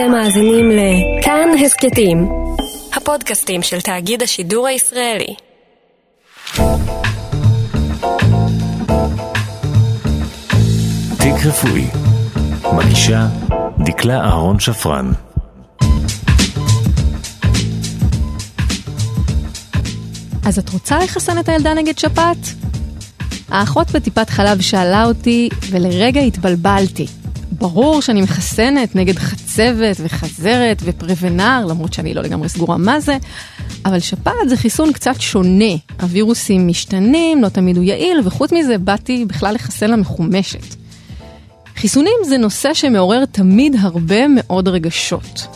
אתם מאזינים לכאן הסכתים, הפודקאסטים של תאגיד השידור הישראלי. תיק רפואי, מגישה דקלה אהרון שפרן. אז את רוצה לחסן את הילדה נגד שפעת? האחות בטיפת חלב שאלה אותי, ולרגע התבלבלתי. ברור שאני מחסנת נגד חצבת וחזרת ופרוונר, למרות שאני לא לגמרי סגורה מה זה, אבל שפעת זה חיסון קצת שונה. הווירוסים משתנים, לא תמיד הוא יעיל, וחוץ מזה באתי בכלל לחסן למחומשת. חיסונים זה נושא שמעורר תמיד הרבה מאוד רגשות.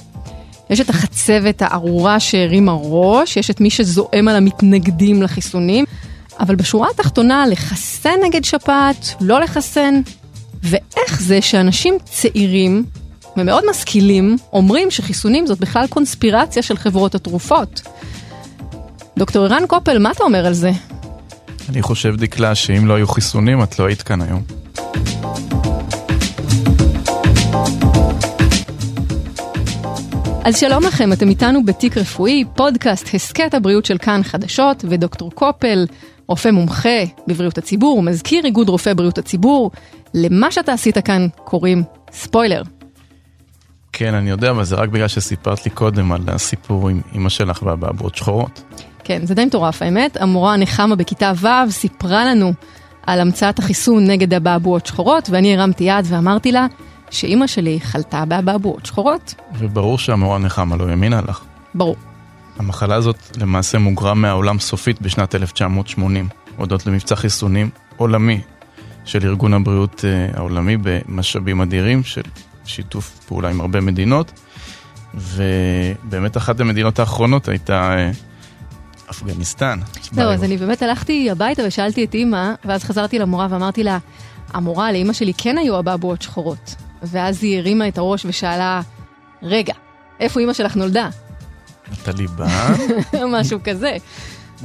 יש את החצבת הארורה שהרימה ראש, יש את מי שזועם על המתנגדים לחיסונים, אבל בשורה התחתונה, לחסן נגד שפעת, לא לחסן, ואיך זה שאנשים צעירים ומאוד משכילים אומרים שחיסונים זאת בכלל קונספירציה של חברות התרופות. דוקטור ערן קופל, מה אתה אומר על זה? אני חושב, דקלה, שאם לא היו חיסונים, את לא היית כאן היום. אז שלום לכם, אתם איתנו בתיק רפואי, פודקאסט הסכת הבריאות של כאן חדשות, ודוקטור קופל, רופא מומחה בבריאות הציבור, מזכיר איגוד רופאי בריאות הציבור, למה שאתה עשית כאן קוראים ספוילר. כן, אני יודע, אבל זה רק בגלל שסיפרת לי קודם על הסיפור עם אמא שלך והבעבועות שחורות. כן, זה די מטורף האמת. המורה נחמה בכיתה ו' סיפרה לנו על המצאת החיסון נגד הבעבועות שחורות, ואני הרמתי יד ואמרתי לה שאימא שלי חלתה באבעבועות שחורות. וברור שהמורה נחמה לא האמינה לך. ברור. המחלה הזאת למעשה מוגרה מהעולם סופית בשנת 1980, הודות למבצע חיסונים עולמי של ארגון הבריאות אה, העולמי במשאבים אדירים של שיתוף פעולה עם הרבה מדינות, ובאמת אחת המדינות האחרונות הייתה אה, אפגניסטן. זהו, אז אני באמת הלכתי הביתה ושאלתי את אימא, ואז חזרתי למורה ואמרתי לה, המורה, לאימא שלי כן היו אבעבועות שחורות. ואז היא הרימה את הראש ושאלה, רגע, איפה אימא שלך נולדה? הטליבן. משהו כזה.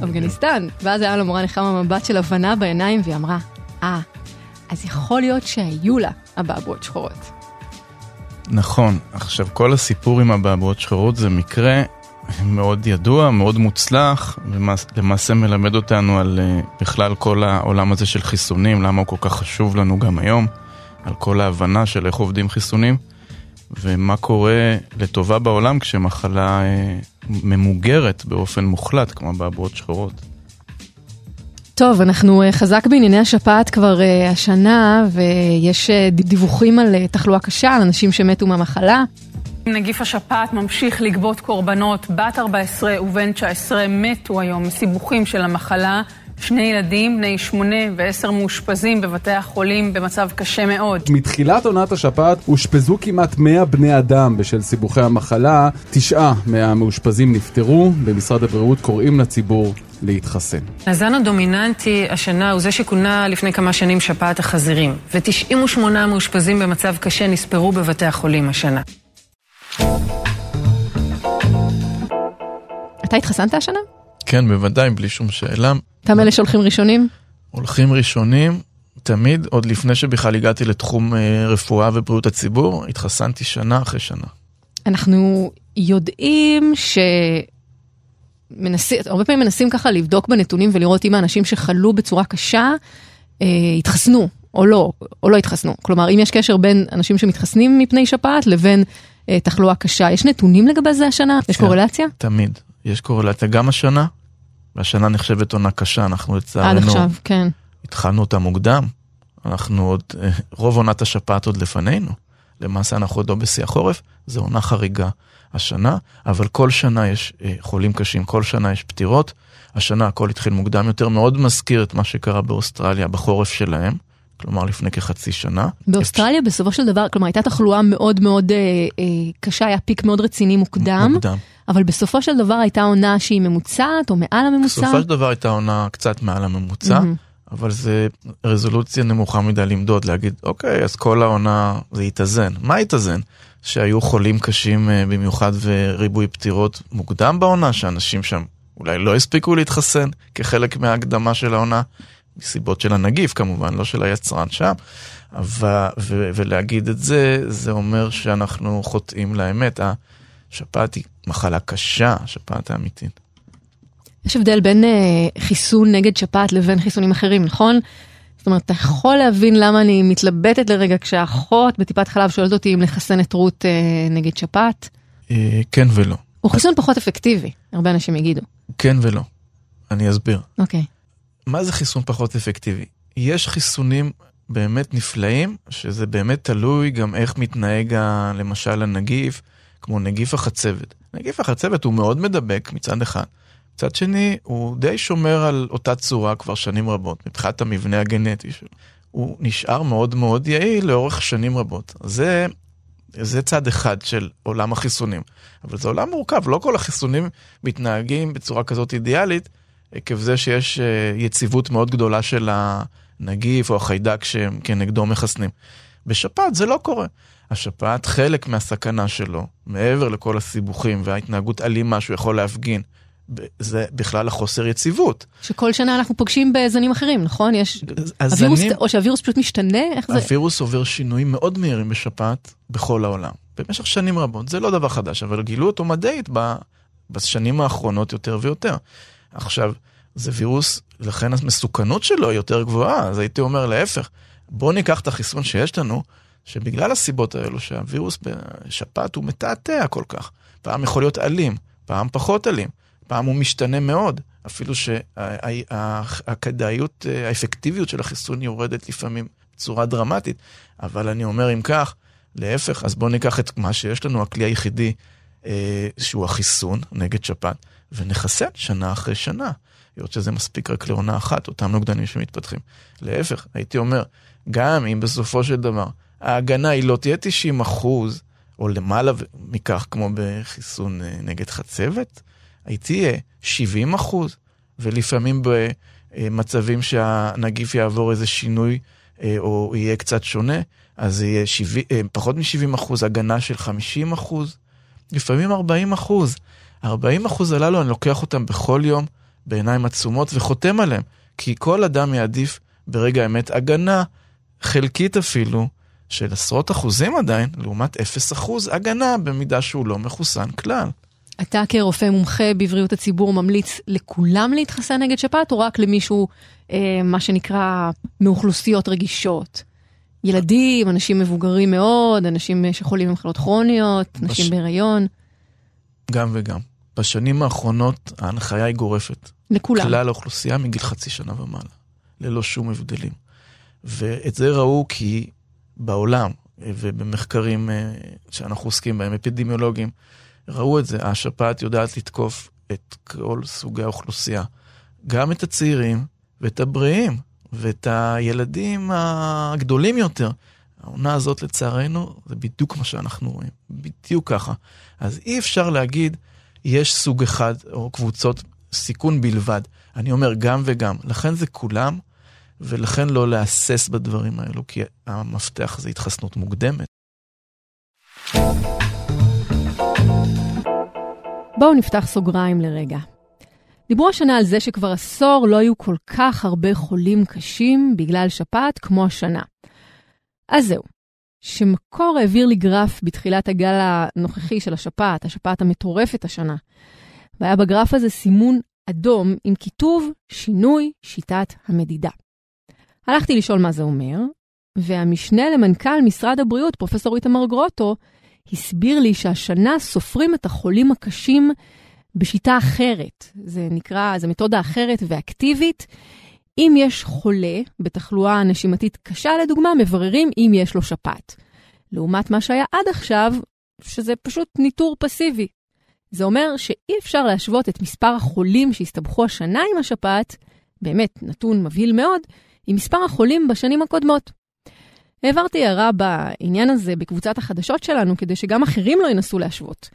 אפגניסטן. ואז היה למורה נחמה מבט של הבנה בעיניים, והיא אמרה, אה, אז יכול להיות שהיו לה אבעבועות שחורות. נכון. עכשיו, כל הסיפור עם אבעבועות שחורות זה מקרה מאוד ידוע, מאוד מוצלח, ולמעשה מלמד אותנו על אה, בכלל כל העולם הזה של חיסונים, למה הוא כל כך חשוב לנו גם היום, על כל ההבנה של איך עובדים חיסונים, ומה קורה לטובה בעולם כשמחלה אה, ממוגרת באופן מוחלט, כמו אבעבועות שחורות. טוב, אנחנו אה, חזק בענייני השפעת כבר uh, השנה, ויש uh, דיווחים על uh, תחלואה קשה, על אנשים שמתו מהמחלה. נגיף השפעת ממשיך לגבות קורבנות. בת 14 ובן 19 מתו היום מסיבוכים של המחלה. שני ילדים, בני שמונה ועשר מאושפזים בבתי החולים במצב קשה מאוד. מתחילת עונת השפעת אושפזו כמעט 100 בני אדם בשל סיבוכי המחלה. תשעה מהמאושפזים נפטרו. במשרד הבריאות קוראים לציבור להתחסן. הזן הדומיננטי השנה הוא זה שכונה לפני כמה שנים שפעת החזירים, ו-98 מאושפזים במצב קשה נספרו בבתי החולים השנה. אתה התחסנת השנה? כן, בוודאי, בלי שום שאלה. אתה מאלה שהולכים ראשונים? הולכים ראשונים, תמיד, עוד לפני שבכלל הגעתי לתחום אה, רפואה ובריאות הציבור, התחסנתי שנה אחרי שנה. אנחנו יודעים ש... מנסים, הרבה פעמים מנסים ככה לבדוק בנתונים ולראות אם האנשים שחלו בצורה קשה אה, התחסנו או לא, או לא התחסנו. כלומר, אם יש קשר בין אנשים שמתחסנים מפני שפעת לבין אה, תחלואה קשה. יש נתונים לגבי זה השנה? יש כן, קורלציה? תמיד. יש קורלציה גם השנה, והשנה נחשבת עונה קשה, אנחנו לצערנו... עד עכשיו, כן. התחלנו אותה מוקדם. אנחנו עוד, אה, רוב עונת השפעת עוד לפנינו. למעשה אנחנו עוד לא בשיא החורף, זו עונה חריגה השנה, אבל כל שנה יש אה, חולים קשים, כל שנה יש פטירות. השנה הכל התחיל מוקדם יותר, מאוד מזכיר את מה שקרה באוסטרליה בחורף שלהם. כלומר לפני כחצי שנה. באוסטרליה בסופו של דבר, כלומר הייתה תחלואה מאוד מאוד אה, אה, קשה, היה פיק מאוד רציני מוקדם. מוקדם. אבל בסופו של דבר הייתה עונה שהיא ממוצעת או מעל הממוצע. בסופו של דבר הייתה עונה קצת מעל הממוצע, mm-hmm. אבל זה רזולוציה נמוכה מדי למדוד, להגיד, אוקיי, אז כל העונה זה יתאזן. מה יתאזן? שהיו חולים קשים אה, במיוחד וריבוי פטירות מוקדם בעונה, שאנשים שם אולי לא הספיקו להתחסן כחלק מההקדמה של העונה, מסיבות של הנגיף כמובן, לא של היצרן שם. אבל, ו, ולהגיד את זה, זה אומר שאנחנו חוטאים לאמת. השפעת היא מחלה קשה, השפעת האמיתית. יש הבדל בין אה, חיסון נגד שפעת לבין חיסונים אחרים, נכון? זאת אומרת, אתה יכול להבין למה אני מתלבטת לרגע כשהאחות בטיפת חלב שואלת אותי אם לחסן את רות אה, נגד שפעת? אה, כן ולא. הוא חיסון פחות אפקטיבי, הרבה אנשים יגידו. כן ולא. אני אסביר. אוקיי. מה זה חיסון פחות אפקטיבי? יש חיסונים באמת נפלאים, שזה באמת תלוי גם איך מתנהג ה- למשל הנגיף, כמו נגיף החצבת. נגיף החצבת הוא מאוד מדבק מצד אחד. מצד שני, הוא די שומר על אותה צורה כבר שנים רבות, מבחינת המבנה הגנטי שלו. הוא נשאר מאוד מאוד יעיל לאורך שנים רבות. זה, זה צד אחד של עולם החיסונים. אבל זה עולם מורכב, לא כל החיסונים מתנהגים בצורה כזאת אידיאלית, עקב זה שיש אה, יציבות מאוד גדולה של הנגיף או החיידק שהם כנגדו מחסנים. בשפעת זה לא קורה. השפעת, חלק מהסכנה שלו, מעבר לכל הסיבוכים וההתנהגות אלימה שהוא יכול להפגין, זה בכלל החוסר יציבות. שכל שנה אנחנו פוגשים בזנים אחרים, נכון? יש... הזנים- הווירוס, או שהווירוס פשוט משתנה? איך זה? הווירוס עובר שינויים מאוד מהירים בשפעת בכל העולם, במשך שנים רבות. זה לא דבר חדש, אבל גילו אותו מדעית ב- בשנים האחרונות יותר ויותר. עכשיו, זה וירוס, לכן המסוכנות שלו היא יותר גבוהה, אז הייתי אומר להפך, בואו ניקח את החיסון שיש לנו, שבגלל הסיבות האלו שהווירוס בשפעת הוא מתעתע כל כך. פעם יכול להיות אלים, פעם פחות אלים, פעם הוא משתנה מאוד, אפילו שהכדאיות, האפקטיביות של החיסון יורדת לפעמים בצורה דרמטית, אבל אני אומר אם כך, להפך, אז בואו ניקח את מה שיש לנו, הכלי היחידי אה, שהוא החיסון נגד שפעת, ונחסן שנה אחרי שנה. היות שזה מספיק רק לעונה אחת, אותם נוגדנים שמתפתחים. להפך, הייתי אומר, גם אם בסופו של דבר ההגנה היא לא תהיה 90 אחוז, או למעלה מכך, כמו בחיסון אה, נגד חצבת, היא תהיה 70 אחוז, ולפעמים במצבים שהנגיף יעבור איזה שינוי, אה, או יהיה קצת שונה, אז זה יהיה 70, אה, פחות מ-70 אחוז, הגנה של 50 אחוז, לפעמים 40 אחוז. 40 אחוז הללו, אני לוקח אותם בכל יום בעיניים עצומות וחותם עליהם, כי כל אדם יעדיף ברגע האמת הגנה, חלקית אפילו, של עשרות אחוזים עדיין, לעומת 0 אחוז הגנה במידה שהוא לא מחוסן כלל. אתה כרופא מומחה בבריאות הציבור ממליץ לכולם להתחסן נגד שפעת, או רק למישהו, אה, מה שנקרא, מאוכלוסיות רגישות? ילדים, אנשים מבוגרים מאוד, אנשים אה, שחולים במחלות כרוניות, נשים בש- בהיריון, גם וגם. בשנים האחרונות ההנחיה היא גורפת. לכולם. כלל האוכלוסייה מגיל חצי שנה ומעלה, ללא שום הבדלים. ואת זה ראו כי בעולם אה, ובמחקרים אה, שאנחנו עוסקים בהם, אפידמיולוגיים, ראו את זה, השפעת יודעת לתקוף את כל סוגי האוכלוסייה, גם את הצעירים ואת הבריאים ואת הילדים הגדולים יותר. העונה הזאת לצערנו זה בדיוק מה שאנחנו רואים, בדיוק ככה. אז אי אפשר להגיד יש סוג אחד או קבוצות סיכון בלבד. אני אומר גם וגם, לכן זה כולם, ולכן לא להסס בדברים האלו, כי המפתח זה התחסנות מוקדמת. בואו נפתח סוגריים לרגע. דיברו השנה על זה שכבר עשור לא היו כל כך הרבה חולים קשים בגלל שפעת כמו השנה. אז זהו, שמקור העביר לי גרף בתחילת הגל הנוכחי של השפעת, השפעת המטורפת השנה. והיה בגרף הזה סימון אדום עם כיתוב שינוי שיטת המדידה. הלכתי לשאול מה זה אומר, והמשנה למנכ"ל משרד הבריאות, פרופ' איתמר גרוטו, הסביר לי שהשנה סופרים את החולים הקשים בשיטה אחרת. זה נקרא, זו מתודה אחרת ואקטיבית. אם יש חולה בתחלואה נשימתית קשה, לדוגמה, מבררים אם יש לו שפעת. לעומת מה שהיה עד עכשיו, שזה פשוט ניטור פסיבי. זה אומר שאי אפשר להשוות את מספר החולים שהסתבכו השנה עם השפעת, באמת נתון מבהיל מאוד, עם מספר החולים בשנים הקודמות. העברתי הערה בעניין הזה בקבוצת החדשות שלנו, כדי שגם אחרים לא ינסו להשוות.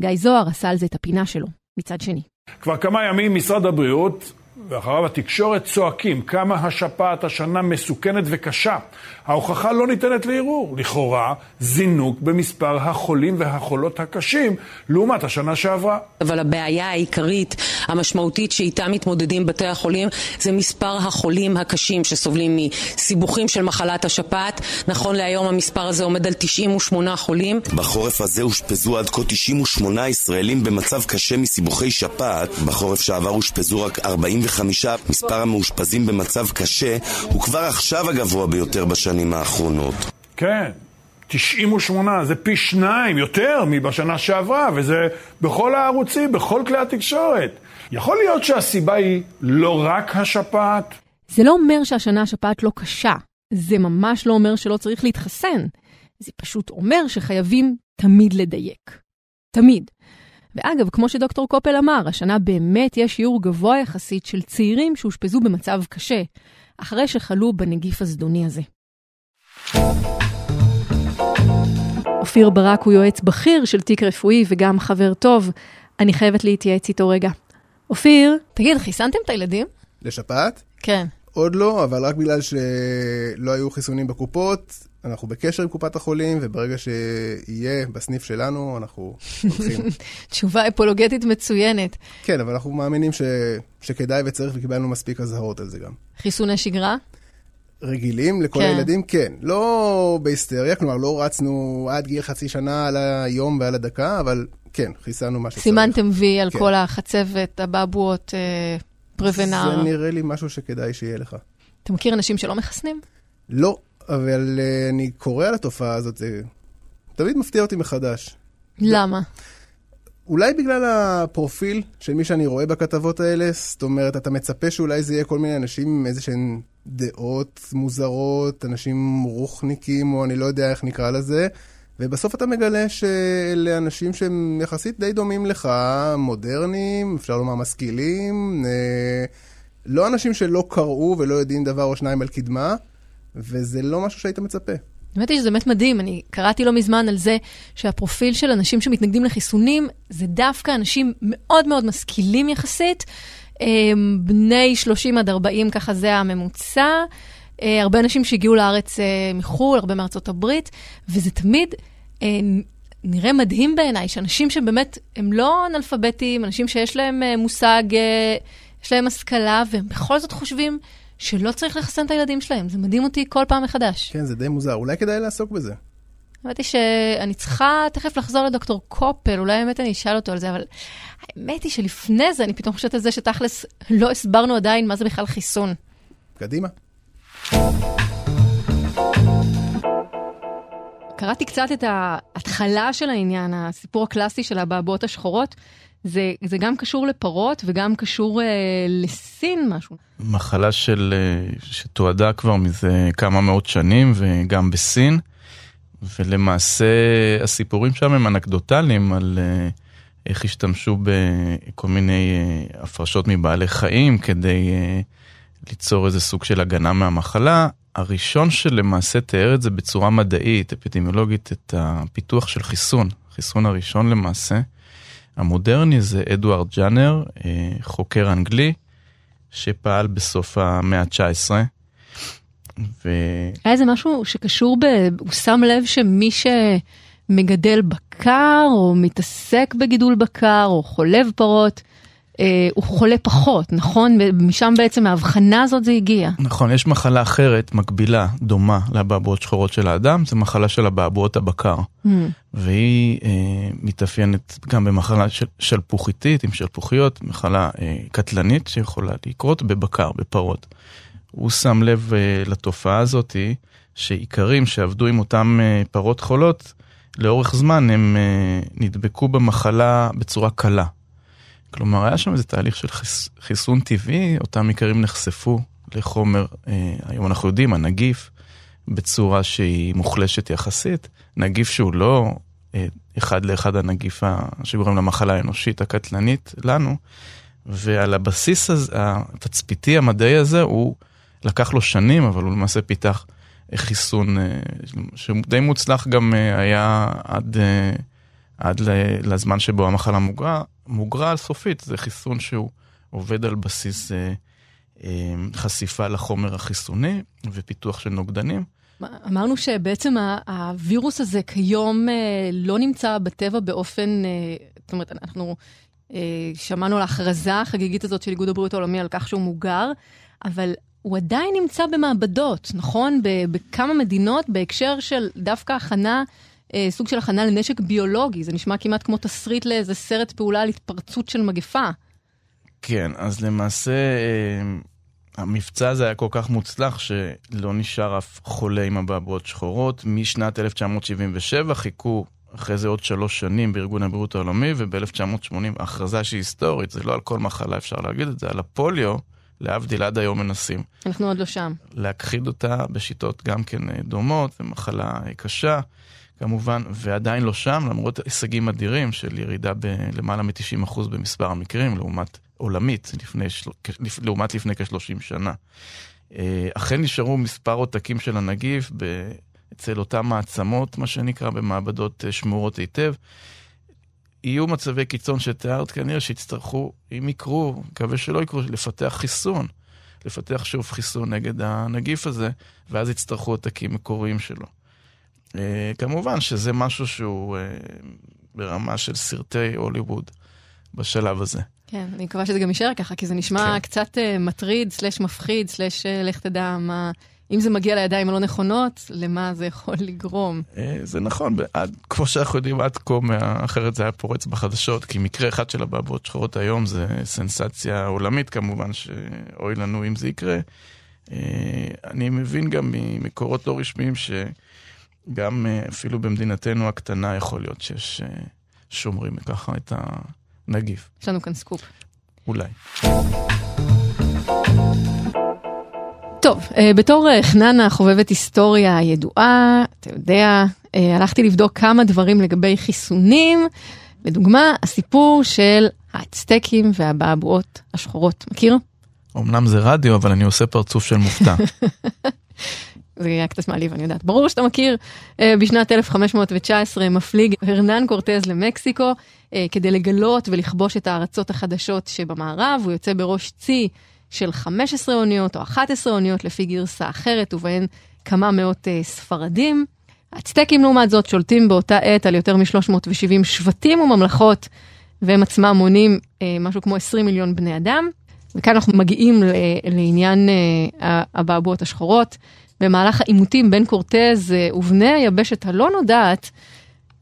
גיא זוהר עשה על זה את הפינה שלו, מצד שני. כבר כמה ימים משרד הבריאות ואחריו התקשורת צועקים כמה השפעת השנה מסוכנת וקשה. ההוכחה לא ניתנת לערעור. לכאורה, זינוק במספר החולים והחולות הקשים לעומת השנה שעברה. אבל הבעיה העיקרית, המשמעותית שאיתה מתמודדים בתי החולים, זה מספר החולים הקשים שסובלים מסיבוכים של מחלת השפעת. נכון להיום המספר הזה עומד על 98 חולים. בחורף הזה אושפזו עד כה 98 ישראלים במצב קשה מסיבוכי שפעת. בחורף שעבר אושפזו רק 45. מספר המאושפזים במצב קשה הוא כבר עכשיו הגבוה ביותר בשנים האחרונות. כן, 98, זה פי שניים יותר מבשנה שעברה, וזה בכל הערוצים, בכל כלי התקשורת. יכול להיות שהסיבה היא לא רק השפעת? זה לא אומר שהשנה השפעת לא קשה. זה ממש לא אומר שלא צריך להתחסן. זה פשוט אומר שחייבים תמיד לדייק. תמיד. ואגב, כמו שדוקטור קופל אמר, השנה באמת יש שיעור גבוה יחסית של צעירים שאושפזו במצב קשה, אחרי שחלו בנגיף הזדוני הזה. אופיר ברק הוא יועץ בכיר של תיק רפואי וגם חבר טוב. אני חייבת להתייעץ איתו רגע. אופיר, תגיד, חיסנתם את הילדים? לשפעת? כן. עוד לא, אבל רק בגלל שלא היו חיסונים בקופות, אנחנו בקשר עם קופת החולים, וברגע שיהיה בסניף שלנו, אנחנו הולכים. תשובה אפולוגטית מצוינת. כן, אבל אנחנו מאמינים ש... שכדאי וצריך, וקיבלנו מספיק אזהרות על זה גם. חיסוני שגרה? רגילים לכל כן. הילדים, כן. לא בהיסטריה, כלומר, לא רצנו עד גיל חצי שנה על היום ועל הדקה, אבל כן, חיסנו מה שצריך. סימנתם וי על כן. כל החצבת, הבבואות, אה, פרוונר. זה נראה לי משהו שכדאי שיהיה לך. אתה מכיר אנשים שלא מחסנים? לא, אבל uh, אני קורא על התופעה הזאת, זה תמיד מפתיע אותי מחדש. למה? אולי בגלל הפרופיל של מי שאני רואה בכתבות האלה, זאת אומרת, אתה מצפה שאולי זה יהיה כל מיני אנשים עם איזה שהן דעות מוזרות, אנשים רוחניקים, או אני לא יודע איך נקרא לזה, ובסוף אתה מגלה שאלה אנשים שהם יחסית די דומים לך, מודרניים, אפשר לומר משכילים, אה, לא אנשים שלא קראו ולא יודעים דבר או שניים על קדמה, וזה לא משהו שהיית מצפה. האמת היא שזה באמת מדהים, אני קראתי לא מזמן על זה שהפרופיל של אנשים שמתנגדים לחיסונים זה דווקא אנשים מאוד מאוד משכילים יחסית, אה, בני 30 עד 40, ככה זה הממוצע. אה, הרבה אנשים שהגיעו לארץ אה, מחו"ל, הרבה מארצות הברית, וזה תמיד אה, נראה מדהים בעיניי, שאנשים שבאמת הם לא אנאלפביתים, אנשים שיש להם אה, מושג, אה, יש להם השכלה, והם בכל זאת חושבים שלא צריך לחסן את הילדים שלהם. זה מדהים אותי כל פעם מחדש. כן, זה די מוזר, אולי כדאי לעסוק בזה. האמת היא שאני צריכה תכף לחזור לדוקטור קופל, אולי באמת אני אשאל אותו על זה, אבל האמת היא שלפני זה אני פתאום חושבת על זה שתכלס לא הסברנו עדיין מה זה בכלל חיסון. קדימה. קראתי קצת את ההתחלה של העניין, הסיפור הקלאסי של הבעבועות השחורות. זה, זה גם קשור לפרות וגם קשור אה, לסין משהו. מחלה של, אה, שתועדה כבר מזה כמה מאות שנים וגם בסין, ולמעשה הסיפורים שם הם אנקדוטליים על אה, איך השתמשו בכל מיני אה, הפרשות מבעלי חיים כדי אה, ליצור איזה סוג של הגנה מהמחלה. הראשון שלמעשה תיאר את זה בצורה מדעית, אפידמיולוגית, את הפיתוח של חיסון. החיסון הראשון למעשה, המודרני, זה אדוארד ג'אנר, אה, חוקר אנגלי, שפעל בסוף המאה ה-19. ו... היה איזה משהו שקשור ב... הוא שם לב שמי שמגדל בקר, או מתעסק בגידול בקר, או חולב פרות, הוא חולה פחות, נכון? משם בעצם ההבחנה הזאת זה הגיע. נכון, יש מחלה אחרת, מקבילה, דומה לאבעבועות שחורות של האדם, זה מחלה של אבעבועות הבקר. Mm. והיא אה, מתאפיינת גם במחלה של שלפוחיתית, עם שלפוחיות, מחלה אה, קטלנית שיכולה לקרות בבקר, בפרות. הוא שם לב אה, לתופעה הזאת, שאיכרים שעבדו עם אותם אה, פרות חולות, לאורך זמן הם אה, נדבקו במחלה בצורה קלה. כלומר, היה שם איזה תהליך של חיס, חיסון טבעי, אותם איכרים נחשפו לחומר, אה, היום אנחנו יודעים, הנגיף, בצורה שהיא מוחלשת יחסית, נגיף שהוא לא אה, אחד לאחד הנגיף שגורם למחלה האנושית הקטלנית לנו, ועל הבסיס הזה, התצפיתי המדעי הזה, הוא לקח לו שנים, אבל הוא למעשה פיתח חיסון אה, שדי מוצלח גם אה, היה עד, אה, עד לזמן שבו המחלה מוגרה, מוגרה סופית, זה חיסון שהוא עובד על בסיס אה, חשיפה לחומר החיסוני ופיתוח של נוגדנים. אמרנו שבעצם הווירוס הזה כיום אה, לא נמצא בטבע באופן, אה, זאת אומרת, אנחנו שמענו על ההכרזה החגיגית הזאת של איגוד הבריאות העולמי על כך שהוא מוגר, אבל הוא עדיין נמצא במעבדות, נכון? בכמה מדינות בהקשר של דווקא הכנה, סוג של הכנה לנשק ביולוגי. זה נשמע כמעט כמו תסריט לאיזה סרט פעולה על התפרצות של מגפה. כן, אז למעשה המבצע הזה היה כל כך מוצלח שלא נשאר אף חולה עם אבעבועות שחורות. משנת 1977 חיכו אחרי זה עוד שלוש שנים בארגון הבריאות העולמי, וב-1980 הכרזה שהיא היסטורית, זה לא על כל מחלה אפשר להגיד את זה, על הפוליו, להבדיל עד היום מנסים. אנחנו עוד לא שם. להכחיד אותה בשיטות גם כן אה, דומות, זו מחלה אה, קשה. כמובן, ועדיין לא שם, למרות הישגים אדירים של ירידה בלמעלה מ-90% במספר המקרים, לעומת עולמית, לפני. לעומת לפני כ-30 שנה. אה, אכן נשארו מספר עותקים של הנגיף ב... אצל אותן מעצמות, מה שנקרא, במעבדות אה, שמורות היטב. יהיו מצבי קיצון שתיארת, כנראה שיצטרכו, אם יקרו, מקווה שלא יקרו, לפתח חיסון. לפתח שוב חיסון נגד הנגיף הזה, ואז יצטרכו עותקים מקוריים שלו. אה, כמובן שזה משהו שהוא ברמה של סרטי הוליווד בשלב הזה. כן, אני מקווה שזה גם יישאר ככה, כי זה נשמע כן. קצת uh, מטריד, סלש מפחיד, סלש uh, לך תדע מה... אם זה מגיע לידיים הלא נכונות, למה זה יכול לגרום? אה, זה נכון, עד, כמו שאנחנו יודעים עד כה, אחרת זה היה פורץ בחדשות, כי מקרה אחד של הבעבועות שחורות היום זה סנסציה עולמית כמובן, שאוי לנו אם זה יקרה. אני מבין גם ממקורות לא רשמיים שגם אפילו במדינתנו הקטנה יכול להיות שיש שומרים ככה את ה... נגיף. יש לנו כאן סקופ. אולי. טוב, אה, בתור אה, חננה חובבת היסטוריה ידועה, אתה יודע, אה, הלכתי לבדוק כמה דברים לגבי חיסונים. לדוגמה, הסיפור של האצטקים והבעבועות השחורות. מכיר? אמנם זה רדיו, אבל אני עושה פרצוף של מופתע. זה היה קצת מעליב, אני יודעת. ברור שאתה מכיר, בשנת 1519 מפליג הרנן קורטז למקסיקו, אה, כדי לגלות ולכבוש את הארצות החדשות שבמערב, הוא יוצא בראש צי של 15 אוניות או 11 אוניות לפי גרסה אחרת, ובהן כמה מאות אה, ספרדים. האצטקים לעומת זאת שולטים באותה עת על יותר מ-370 שבטים וממלכות, והם עצמם מונים אה, משהו כמו 20 מיליון בני אדם. וכאן אנחנו מגיעים לעניין אה, הבעבועות השחורות. במהלך העימותים בין קורטז אה, ובני היבשת הלא נודעת,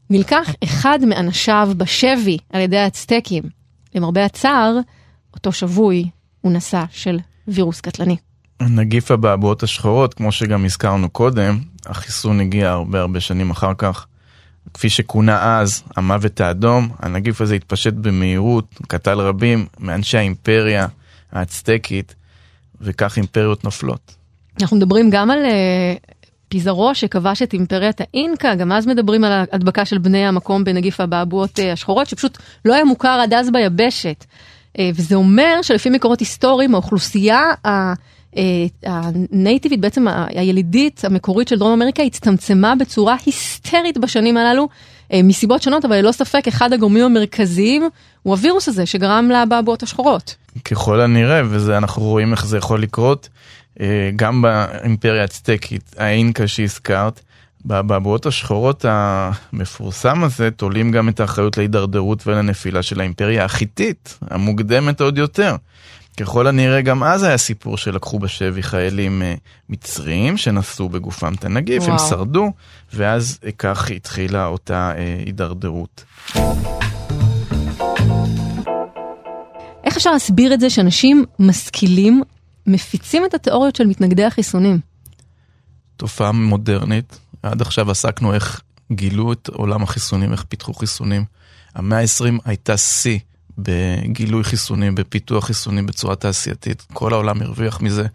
נלקח אחד מאנשיו בשבי על ידי האצטקים. למרבה הצער, אותו שבוי הוא נשא של וירוס קטלני. נגיף הבעבועות השחורות, כמו שגם הזכרנו קודם, החיסון הגיע הרבה הרבה שנים אחר כך. כפי שכונה אז, המוות האדום, הנגיף הזה התפשט במהירות, קטל רבים מאנשי האימפריה האצטקית, וכך אימפריות נופלות. אנחנו מדברים גם על uh, פיזרו שכבש את אימפריית האינקה, גם אז מדברים על ההדבקה של בני המקום בנגיף הבעבועות אה, השחורות, שפשוט לא היה מוכר עד אז ביבשת. אה, וזה אומר שלפי מקורות היסטוריים, האוכלוסייה אה, הנייטיבית, בעצם הילידית המקורית של דרום אמריקה, הצטמצמה בצורה היסטרית בשנים הללו, מסיבות שונות, אבל ללא ספק אחד הגורמים המרכזיים הוא הווירוס הזה שגרם לבעבועות השחורות. ככל הנראה, ואנחנו רואים איך זה יכול לקרות. אה, גם באימפריה הצטקית, האינקה שהזכרת, בבעבועות השחורות המפורסם הזה תולים גם את האחריות להידרדרות ולנפילה של האימפריה החיתית, המוקדמת עוד יותר. ככל הנראה גם אז היה סיפור שלקחו בשבי חיילים אה, מצריים שנשאו בגופם את הנגיף, וואו. הם שרדו, ואז כך התחילה אותה אה, הידרדרות. איך אפשר להסביר את זה שאנשים משכילים מפיצים את התיאוריות של מתנגדי החיסונים. תופעה מודרנית, עד עכשיו עסקנו איך גילו את עולם החיסונים, איך פיתחו חיסונים. המאה ה-20 הייתה שיא בגילוי חיסונים, בפיתוח חיסונים בצורה תעשייתית. כל העולם הרוויח מזה.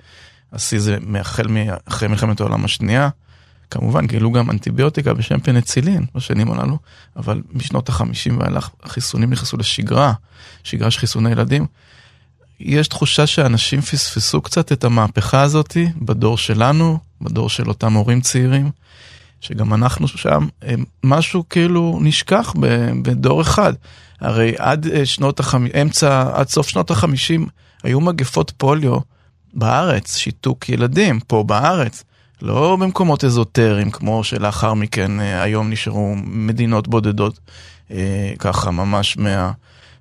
השיא זה החל אחרי מלחמת העולם השנייה. כמובן גילו גם אנטיביוטיקה בשם פנצילין בשנים הללו, אבל משנות החמישים ואילך החיסונים נכנסו לשגרה, שגרה של חיסוני ילדים. יש תחושה שאנשים פספסו קצת את המהפכה הזאת בדור שלנו, בדור של אותם הורים צעירים, שגם אנחנו שם, אה, משהו כאילו נשכח בדור אחד. הרי עד אה, שנות החמישים, אמצע, עד סוף שנות החמישים, היו מגפות פוליו בארץ, שיתוק ילדים, פה בארץ. לא במקומות אזוטריים, כמו שלאחר מכן אה, היום נשארו מדינות בודדות, ככה ממש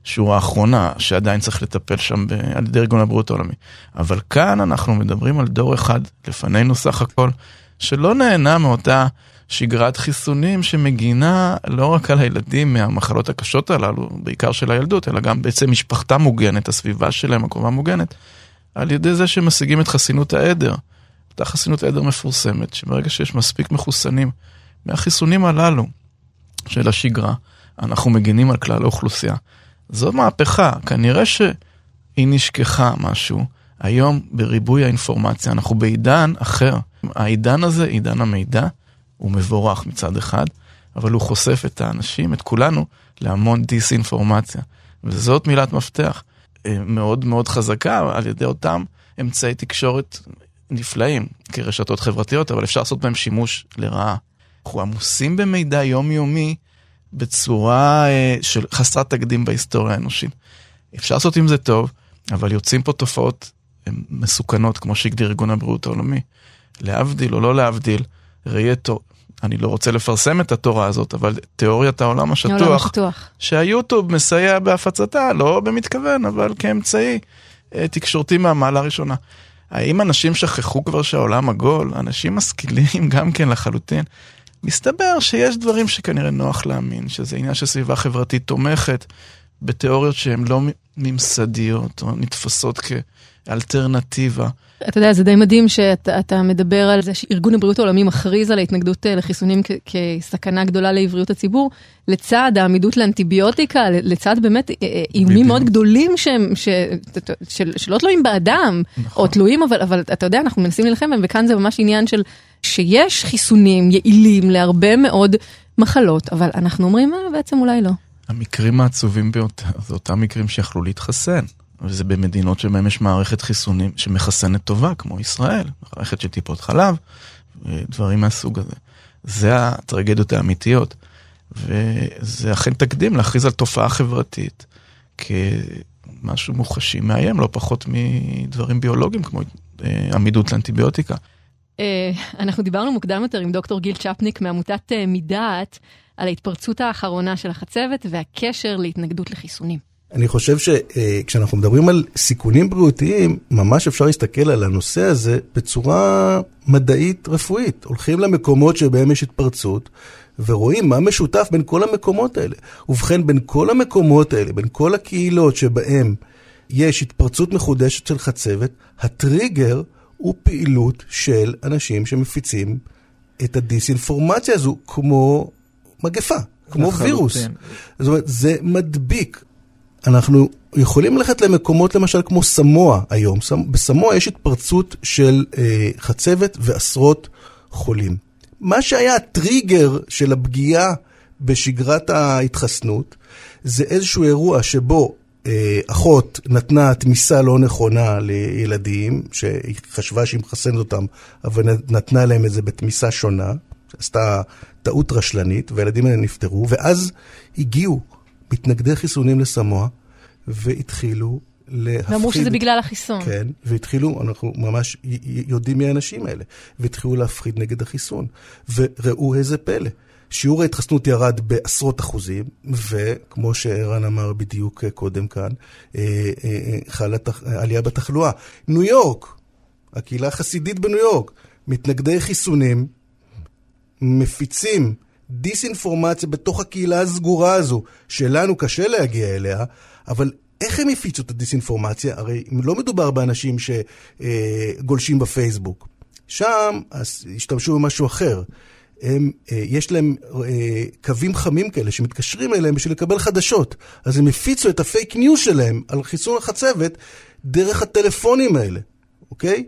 מהשורה האחרונה, שעדיין צריך לטפל שם על ידי ארגון הבריאות העולמי. אבל כאן אנחנו מדברים על דור אחד לפנינו סך הכל, שלא נהנה מאותה שגרת חיסונים שמגינה לא רק על הילדים מהמחלות הקשות הללו, בעיקר של הילדות, אלא גם בעצם משפחתה מוגנת, הסביבה שלהם, הקרובה מוגנת, על ידי זה שמשיגים את חסינות העדר. אותה חסינות עדר מפורסמת, שברגע שיש מספיק מחוסנים מהחיסונים הללו של השגרה, אנחנו מגינים על כלל האוכלוסייה. זו מהפכה, כנראה שהיא נשכחה משהו. היום בריבוי האינפורמציה אנחנו בעידן אחר. העידן הזה, עידן המידע, הוא מבורך מצד אחד, אבל הוא חושף את האנשים, את כולנו, להמון דיסאינפורמציה. וזאת מילת מפתח אה, מאוד מאוד חזקה על ידי אותם אמצעי תקשורת נפלאים כרשתות חברתיות, אבל אפשר לעשות בהם שימוש לרעה. אנחנו עמוסים במידע יומיומי בצורה אה, של חסרת תקדים בהיסטוריה האנושית. אפשר לעשות עם זה טוב, אבל יוצאים פה תופעות מסוכנות, כמו שהגדיר ארגון הבריאות העולמי. להבדיל או לא להבדיל, ראייה תור... אני לא רוצה לפרסם את התורה הזאת, אבל תיאוריית העולם השטוח, העולם השטוח. שהיוטיוב מסייע בהפצתה, לא במתכוון, אבל כאמצעי אה, תקשורתי מהמעלה הראשונה. האם אנשים שכחו כבר שהעולם עגול? אנשים משכילים גם כן לחלוטין. מסתבר שיש דברים שכנראה נוח להאמין, שזה עניין של סביבה חברתית תומכת בתיאוריות שהן לא ממסדיות או נתפסות כאלטרנטיבה. אתה יודע, זה די מדהים שאתה מדבר על זה שארגון הבריאות העולמי מכריז על ההתנגדות אה, לחיסונים כסכנה גדולה לעבריות הציבור, לצד העמידות לאנטיביוטיקה, לצד באמת אה, אה, איומים מאוד גדולים שהם, ש, של, שלא תלויים באדם, נכון. או תלויים, אבל, אבל אתה יודע, אנחנו מנסים להילחם בהם, וכאן זה ממש עניין של שיש חיסונים יעילים להרבה מאוד מחלות, אבל אנחנו אומרים, בעצם אולי לא. המקרים העצובים ביותר, זה אותם מקרים שיכלו להתחסן. וזה במדינות שבהן יש מערכת חיסונים שמחסנת טובה, כמו ישראל, מערכת של טיפות חלב, דברים מהסוג הזה. זה הטרגדיות האמיתיות, וזה אכן תקדים להכריז על תופעה חברתית כמשהו מוחשי מאיים, לא פחות מדברים ביולוגיים, כמו אה, עמידות לאנטיביוטיקה. אה, אנחנו דיברנו מוקדם יותר עם דוקטור גיל צ'פניק מעמותת אה, מדעת על ההתפרצות האחרונה של החצבת והקשר להתנגדות לחיסונים. אני חושב שכשאנחנו מדברים על סיכונים בריאותיים, ממש אפשר להסתכל על הנושא הזה בצורה מדעית רפואית. הולכים למקומות שבהם יש התפרצות, ורואים מה משותף בין כל המקומות האלה. ובכן, בין כל המקומות האלה, בין כל הקהילות שבהם יש התפרצות מחודשת של חצבת, הטריגר הוא פעילות של אנשים שמפיצים את הדיסאינפורמציה הזו כמו מגפה, כמו וירוס. זאת אומרת, זה מדביק. אנחנו יכולים ללכת למקומות למשל כמו סמואה היום. בסמואה יש התפרצות של אה, חצבת ועשרות חולים. מה שהיה הטריגר של הפגיעה בשגרת ההתחסנות, זה איזשהו אירוע שבו אה, אחות נתנה תמיסה לא נכונה לילדים, שהיא חשבה שהיא מחסנת אותם, אבל נתנה להם את זה בתמיסה שונה, עשתה טעות רשלנית, והילדים האלה נפטרו, ואז הגיעו מתנגדי חיסונים לסמואה, והתחילו להפחיד... ואמרו שזה בגלל החיסון. כן, והתחילו, אנחנו ממש יודעים מי האנשים האלה, והתחילו להפחיד נגד החיסון. וראו איזה פלא. שיעור ההתחסנות ירד בעשרות אחוזים, וכמו שערן אמר בדיוק קודם כאן, אה, אה, אה, חלה עלייה בתחלואה. ניו יורק, הקהילה החסידית בניו יורק, מתנגדי חיסונים, מפיצים דיסאינפורמציה בתוך הקהילה הסגורה הזו, שלנו קשה להגיע אליה, אבל איך הם הפיצו את הדיסאינפורמציה? הרי לא מדובר באנשים שגולשים בפייסבוק. שם השתמשו במשהו אחר. הם, אה, יש להם אה, קווים חמים כאלה שמתקשרים אליהם בשביל לקבל חדשות. אז הם הפיצו את הפייק ניוז שלהם על חיסון החצבת דרך הטלפונים האלה, אוקיי?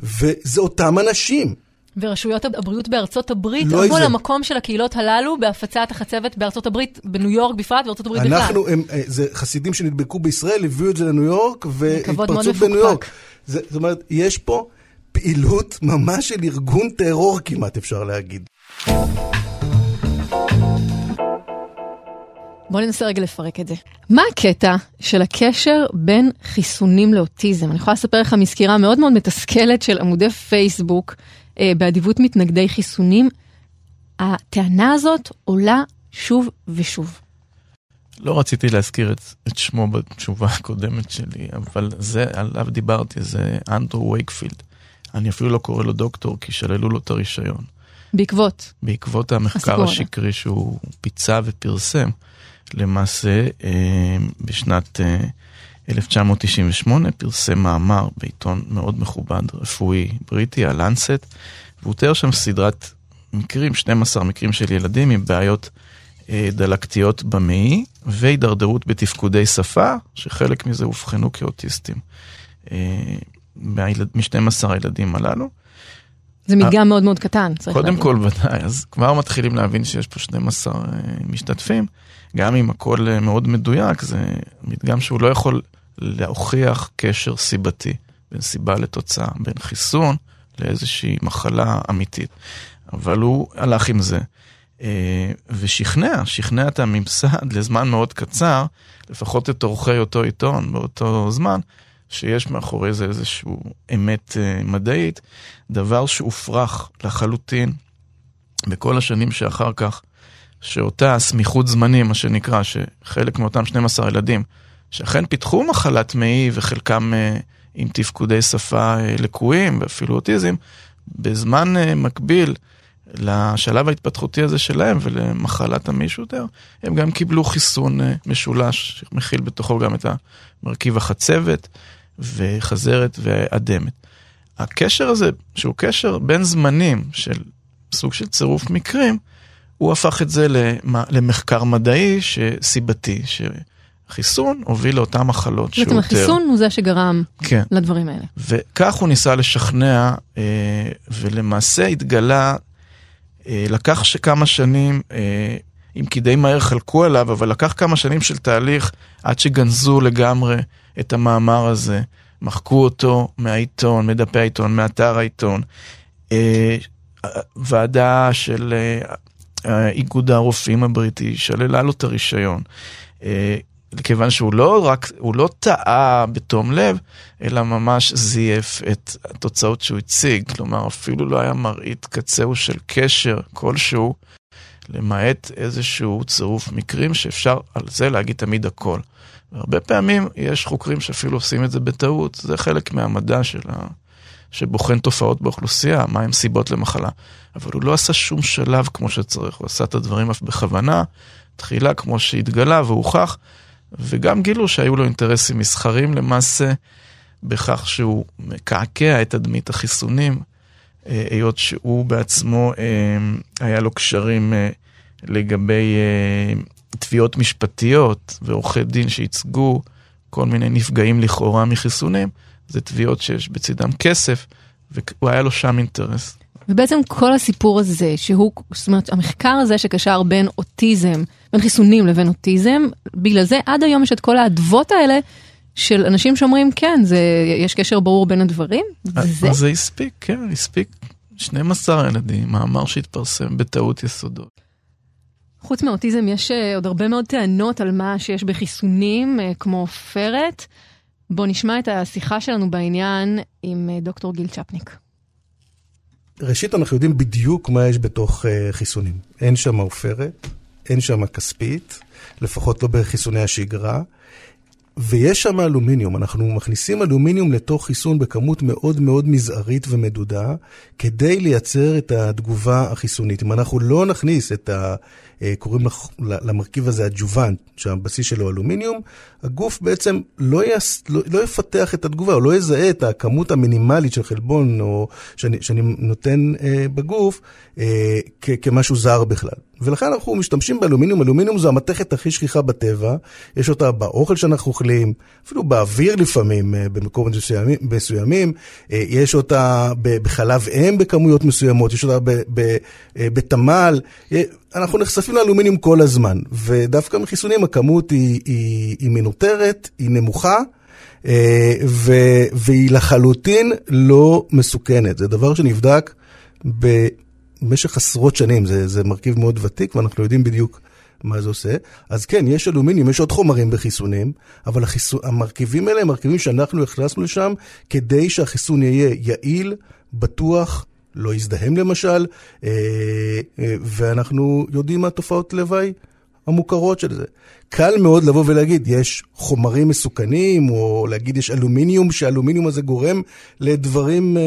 וזה אותם אנשים. ורשויות הבריאות בארצות הברית לא עברו למקום של הקהילות הללו בהפצת החצבת בארצות הברית, בניו יורק בפרט, בארצות הברית בכלל. אנחנו, הם, אה, זה חסידים שנדבקו בישראל, הביאו את זה לניו יורק, והתפרצות בניו יורק. זה, זאת אומרת, יש פה פעילות ממש של ארגון טרור כמעט, אפשר להגיד. בואו ננסה רגע לפרק את זה. מה הקטע של הקשר בין חיסונים לאוטיזם? אני יכולה לספר לך מסקירה מאוד מאוד מתסכלת של עמודי פייסבוק באדיבות מתנגדי חיסונים. הטענה הזאת עולה שוב ושוב. לא רציתי להזכיר את, את שמו בתשובה הקודמת שלי, אבל זה, עליו דיברתי, זה אנדרו וייקפילד. אני אפילו לא קורא לו דוקטור, כי שללו לו את הרישיון. בעקבות? בעקבות המחקר השקרי שהוא פיצה ופרסם. למעשה, אה, בשנת 1998 פרסם מאמר בעיתון מאוד מכובד, רפואי בריטי, הלנסט, והוא תיאר שם סדרת מקרים, 12 מקרים של ילדים עם בעיות אה, דלקתיות במעי והידרדרות בתפקודי שפה, שחלק מזה אובחנו כאוטיסטים. אה, מ-12 הילדים הללו. זה מדגם מאוד מאוד קטן, צריך להבין. קודם כל, ודאי, אז כבר מתחילים להבין שיש פה 12 משתתפים. גם אם הכל מאוד מדויק, זה מדגם שהוא לא יכול להוכיח קשר סיבתי בין סיבה לתוצאה, בין חיסון לאיזושהי מחלה אמיתית. אבל הוא הלך עם זה, אה, ושכנע, שכנע את הממסד לזמן מאוד קצר, לפחות את עורכי אותו עיתון באותו זמן, שיש מאחורי זה איזושהי אמת אה, מדעית, דבר שהופרך לחלוטין בכל השנים שאחר כך, שאותה סמיכות זמנים, מה שנקרא, שחלק מאותם 12 ילדים, שאכן פיתחו מחלת מעי וחלקם אה, עם תפקודי שפה אה, לקויים ואפילו אוטיזם, בזמן אה, מקביל לשלב ההתפתחותי הזה שלהם ולמחלת המעי שוטר, הם גם קיבלו חיסון משולש, שמכיל בתוכו גם את המרכיב החצבת וחזרת ואדמת. הקשר הזה, שהוא קשר בין זמנים של סוג של צירוף מקרים, הוא הפך את זה למחקר מדעי סיבתי, שחיסון הוביל לאותן מחלות שהוא בעצם החיסון הוא זה שגרם כן. לדברים האלה. וכך הוא ניסה לשכנע, אה, ולמעשה התגלה, אה, לקח כמה שנים, אה, אם כי די מהר חלקו עליו, אבל לקח כמה שנים של תהליך עד שגנזו לגמרי את המאמר הזה, מחקו אותו מהעיתון, מדפי העיתון, מאתר העיתון. ועדה של איגוד הרופאים הבריטי שללה לו את הרישיון. כיוון שהוא לא רק, הוא לא טעה בתום לב, אלא ממש זייף את התוצאות שהוא הציג. כלומר, אפילו לא היה מראית קצהו של קשר כלשהו, למעט איזשהו צירוף מקרים שאפשר על זה להגיד תמיד הכל. והרבה פעמים יש חוקרים שאפילו עושים את זה בטעות, זה חלק מהמדע של ה... שבוחן תופעות באוכלוסייה, מהם סיבות למחלה. אבל הוא לא עשה שום שלב כמו שצריך, הוא עשה את הדברים אף בכוונה, תחילה כמו שהתגלה והוכח, וגם גילו שהיו לו אינטרסים מסחרים למעשה, בכך שהוא מקעקע את תדמית החיסונים, אה, היות שהוא בעצמו, אה, היה לו קשרים אה, לגבי תביעות משפטיות ועורכי דין שייצגו כל מיני נפגעים לכאורה מחיסונים. זה תביעות שיש בצדם כסף, והוא היה לו שם אינטרס. ובעצם כל הסיפור הזה, שהוא, זאת אומרת, המחקר הזה שקשר בין אוטיזם, בין חיסונים לבין אוטיזם, בגלל זה עד היום יש את כל האדוות האלה של אנשים שאומרים, כן, זה, יש קשר ברור בין הדברים, וזה... זה הספיק, כן, הספיק 12 ילדים, מאמר שהתפרסם בטעות יסודות. חוץ מאוטיזם יש אה, עוד הרבה מאוד טענות על מה שיש בחיסונים, אה, כמו פרט. בוא נשמע את השיחה שלנו בעניין עם אה, דוקטור גיל צ'פניק. ראשית, אנחנו יודעים בדיוק מה יש בתוך uh, חיסונים. אין שם עופרת, אין שם כספית, לפחות לא בחיסוני השגרה. ויש שם אלומיניום, אנחנו מכניסים אלומיניום לתוך חיסון בכמות מאוד מאוד מזערית ומדודה, כדי לייצר את התגובה החיסונית. אם אנחנו לא נכניס את ה... אה, קוראים למרכיב הזה adjuvant, שהבסיס שלו אלומיניום, הגוף בעצם לא, יס, לא, לא יפתח את התגובה, הוא לא יזהה את הכמות המינימלית של חלבון או שאני, שאני נותן אה, בגוף אה, כ, כמשהו זר בכלל. ולכן אנחנו משתמשים באלומיניום, אלומיניום זו המתכת הכי שכיחה בטבע, יש אותה באוכל שאנחנו אוכלים, אפילו באוויר לפעמים, אה, במקומות מסוימים, מסוימים אה, יש אותה בחלב אם בכמויות מסוימות, יש אותה אה, בתמ"ל, אנחנו נחשפים לאלומיניום כל הזמן, ודווקא מחיסונים הכמות היא, היא, היא מנוטרת, היא נמוכה. ו, והיא לחלוטין לא מסוכנת. זה דבר שנבדק ב... במשך עשרות שנים, זה, זה מרכיב מאוד ותיק ואנחנו יודעים בדיוק מה זה עושה. אז כן, יש אלומיניום, יש עוד חומרים בחיסונים, אבל החיסו, המרכיבים האלה הם מרכיבים שאנחנו הכנסנו לשם כדי שהחיסון יהיה יעיל, בטוח, לא יזדהם למשל, אה, אה, ואנחנו יודעים מה תופעות לוואי המוכרות של זה. קל מאוד לבוא ולהגיד, יש חומרים מסוכנים, או להגיד יש אלומיניום, שהאלומיניום הזה גורם לדברים אה,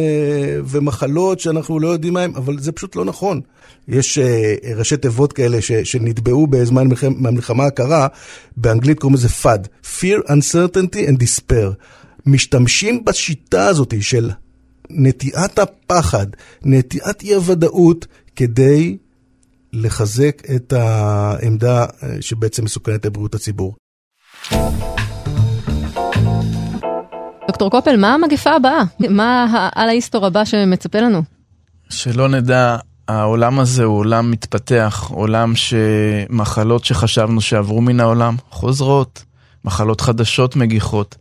ומחלות שאנחנו לא יודעים מהם, אבל זה פשוט לא נכון. יש אה, ראשי תיבות כאלה ש, שנטבעו בזמן המלחמה הקרה, באנגלית קוראים לזה FUD, Fear, Uncertainty and Despair. משתמשים בשיטה הזאת של נטיעת הפחד, נטיעת אי הוודאות, כדי לחזק את העמדה אה, שבעצם מסוכנת לבריאות הציבור. דוקטור קופל, מה המגפה הבאה? מה העל ההיסטור הבא שמצפה לנו? שלא נדע, העולם הזה הוא עולם מתפתח, עולם שמחלות שחשבנו שעברו מן העולם חוזרות, מחלות חדשות מגיחות.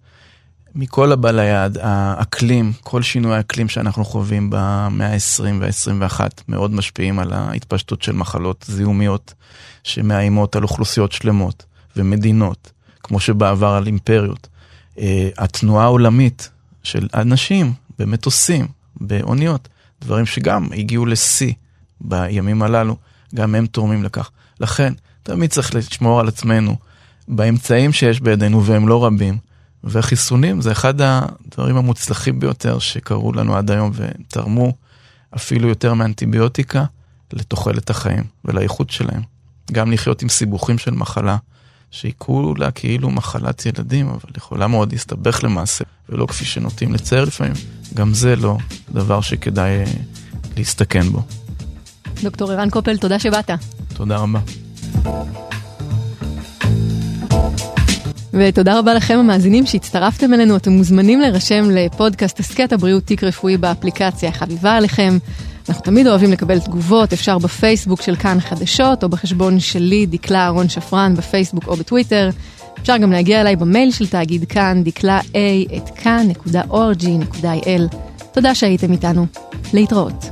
מכל הבא ליד, האקלים, כל שינוי האקלים שאנחנו חווים במאה ה-20 וה-21 מאוד משפיעים על ההתפשטות של מחלות זיהומיות שמאיימות על אוכלוסיות שלמות ומדינות, כמו שבעבר על אימפריות. Uh, התנועה העולמית של אנשים במטוסים, באוניות, דברים שגם הגיעו לשיא בימים הללו, גם הם תורמים לכך. לכן, תמיד צריך לשמור על עצמנו באמצעים שיש בידינו, והם לא רבים. וחיסונים זה אחד הדברים המוצלחים ביותר שקרו לנו עד היום ותרמו אפילו יותר מאנטיביוטיקה לתוחלת החיים ולאיכות שלהם. גם לחיות עם סיבוכים של מחלה, שהיא כולה כאילו מחלת ילדים, אבל יכולה מאוד להסתבך למעשה, ולא כפי שנוטים לצייר לפעמים. גם זה לא דבר שכדאי אה, להסתכן בו. דוקטור ערן קופל, תודה שבאת. תודה רבה. ותודה רבה לכם המאזינים שהצטרפתם אלינו, אתם מוזמנים להירשם לפודקאסט הסכת הבריאות תיק רפואי באפליקציה החביבה עליכם. אנחנו תמיד אוהבים לקבל תגובות, אפשר בפייסבוק של כאן חדשות, או בחשבון שלי, דקלה אהרון שפרן, בפייסבוק או בטוויטר. אפשר גם להגיע אליי במייל של תאגיד כאן, דקלה a את כאן.org.il. תודה שהייתם איתנו. להתראות.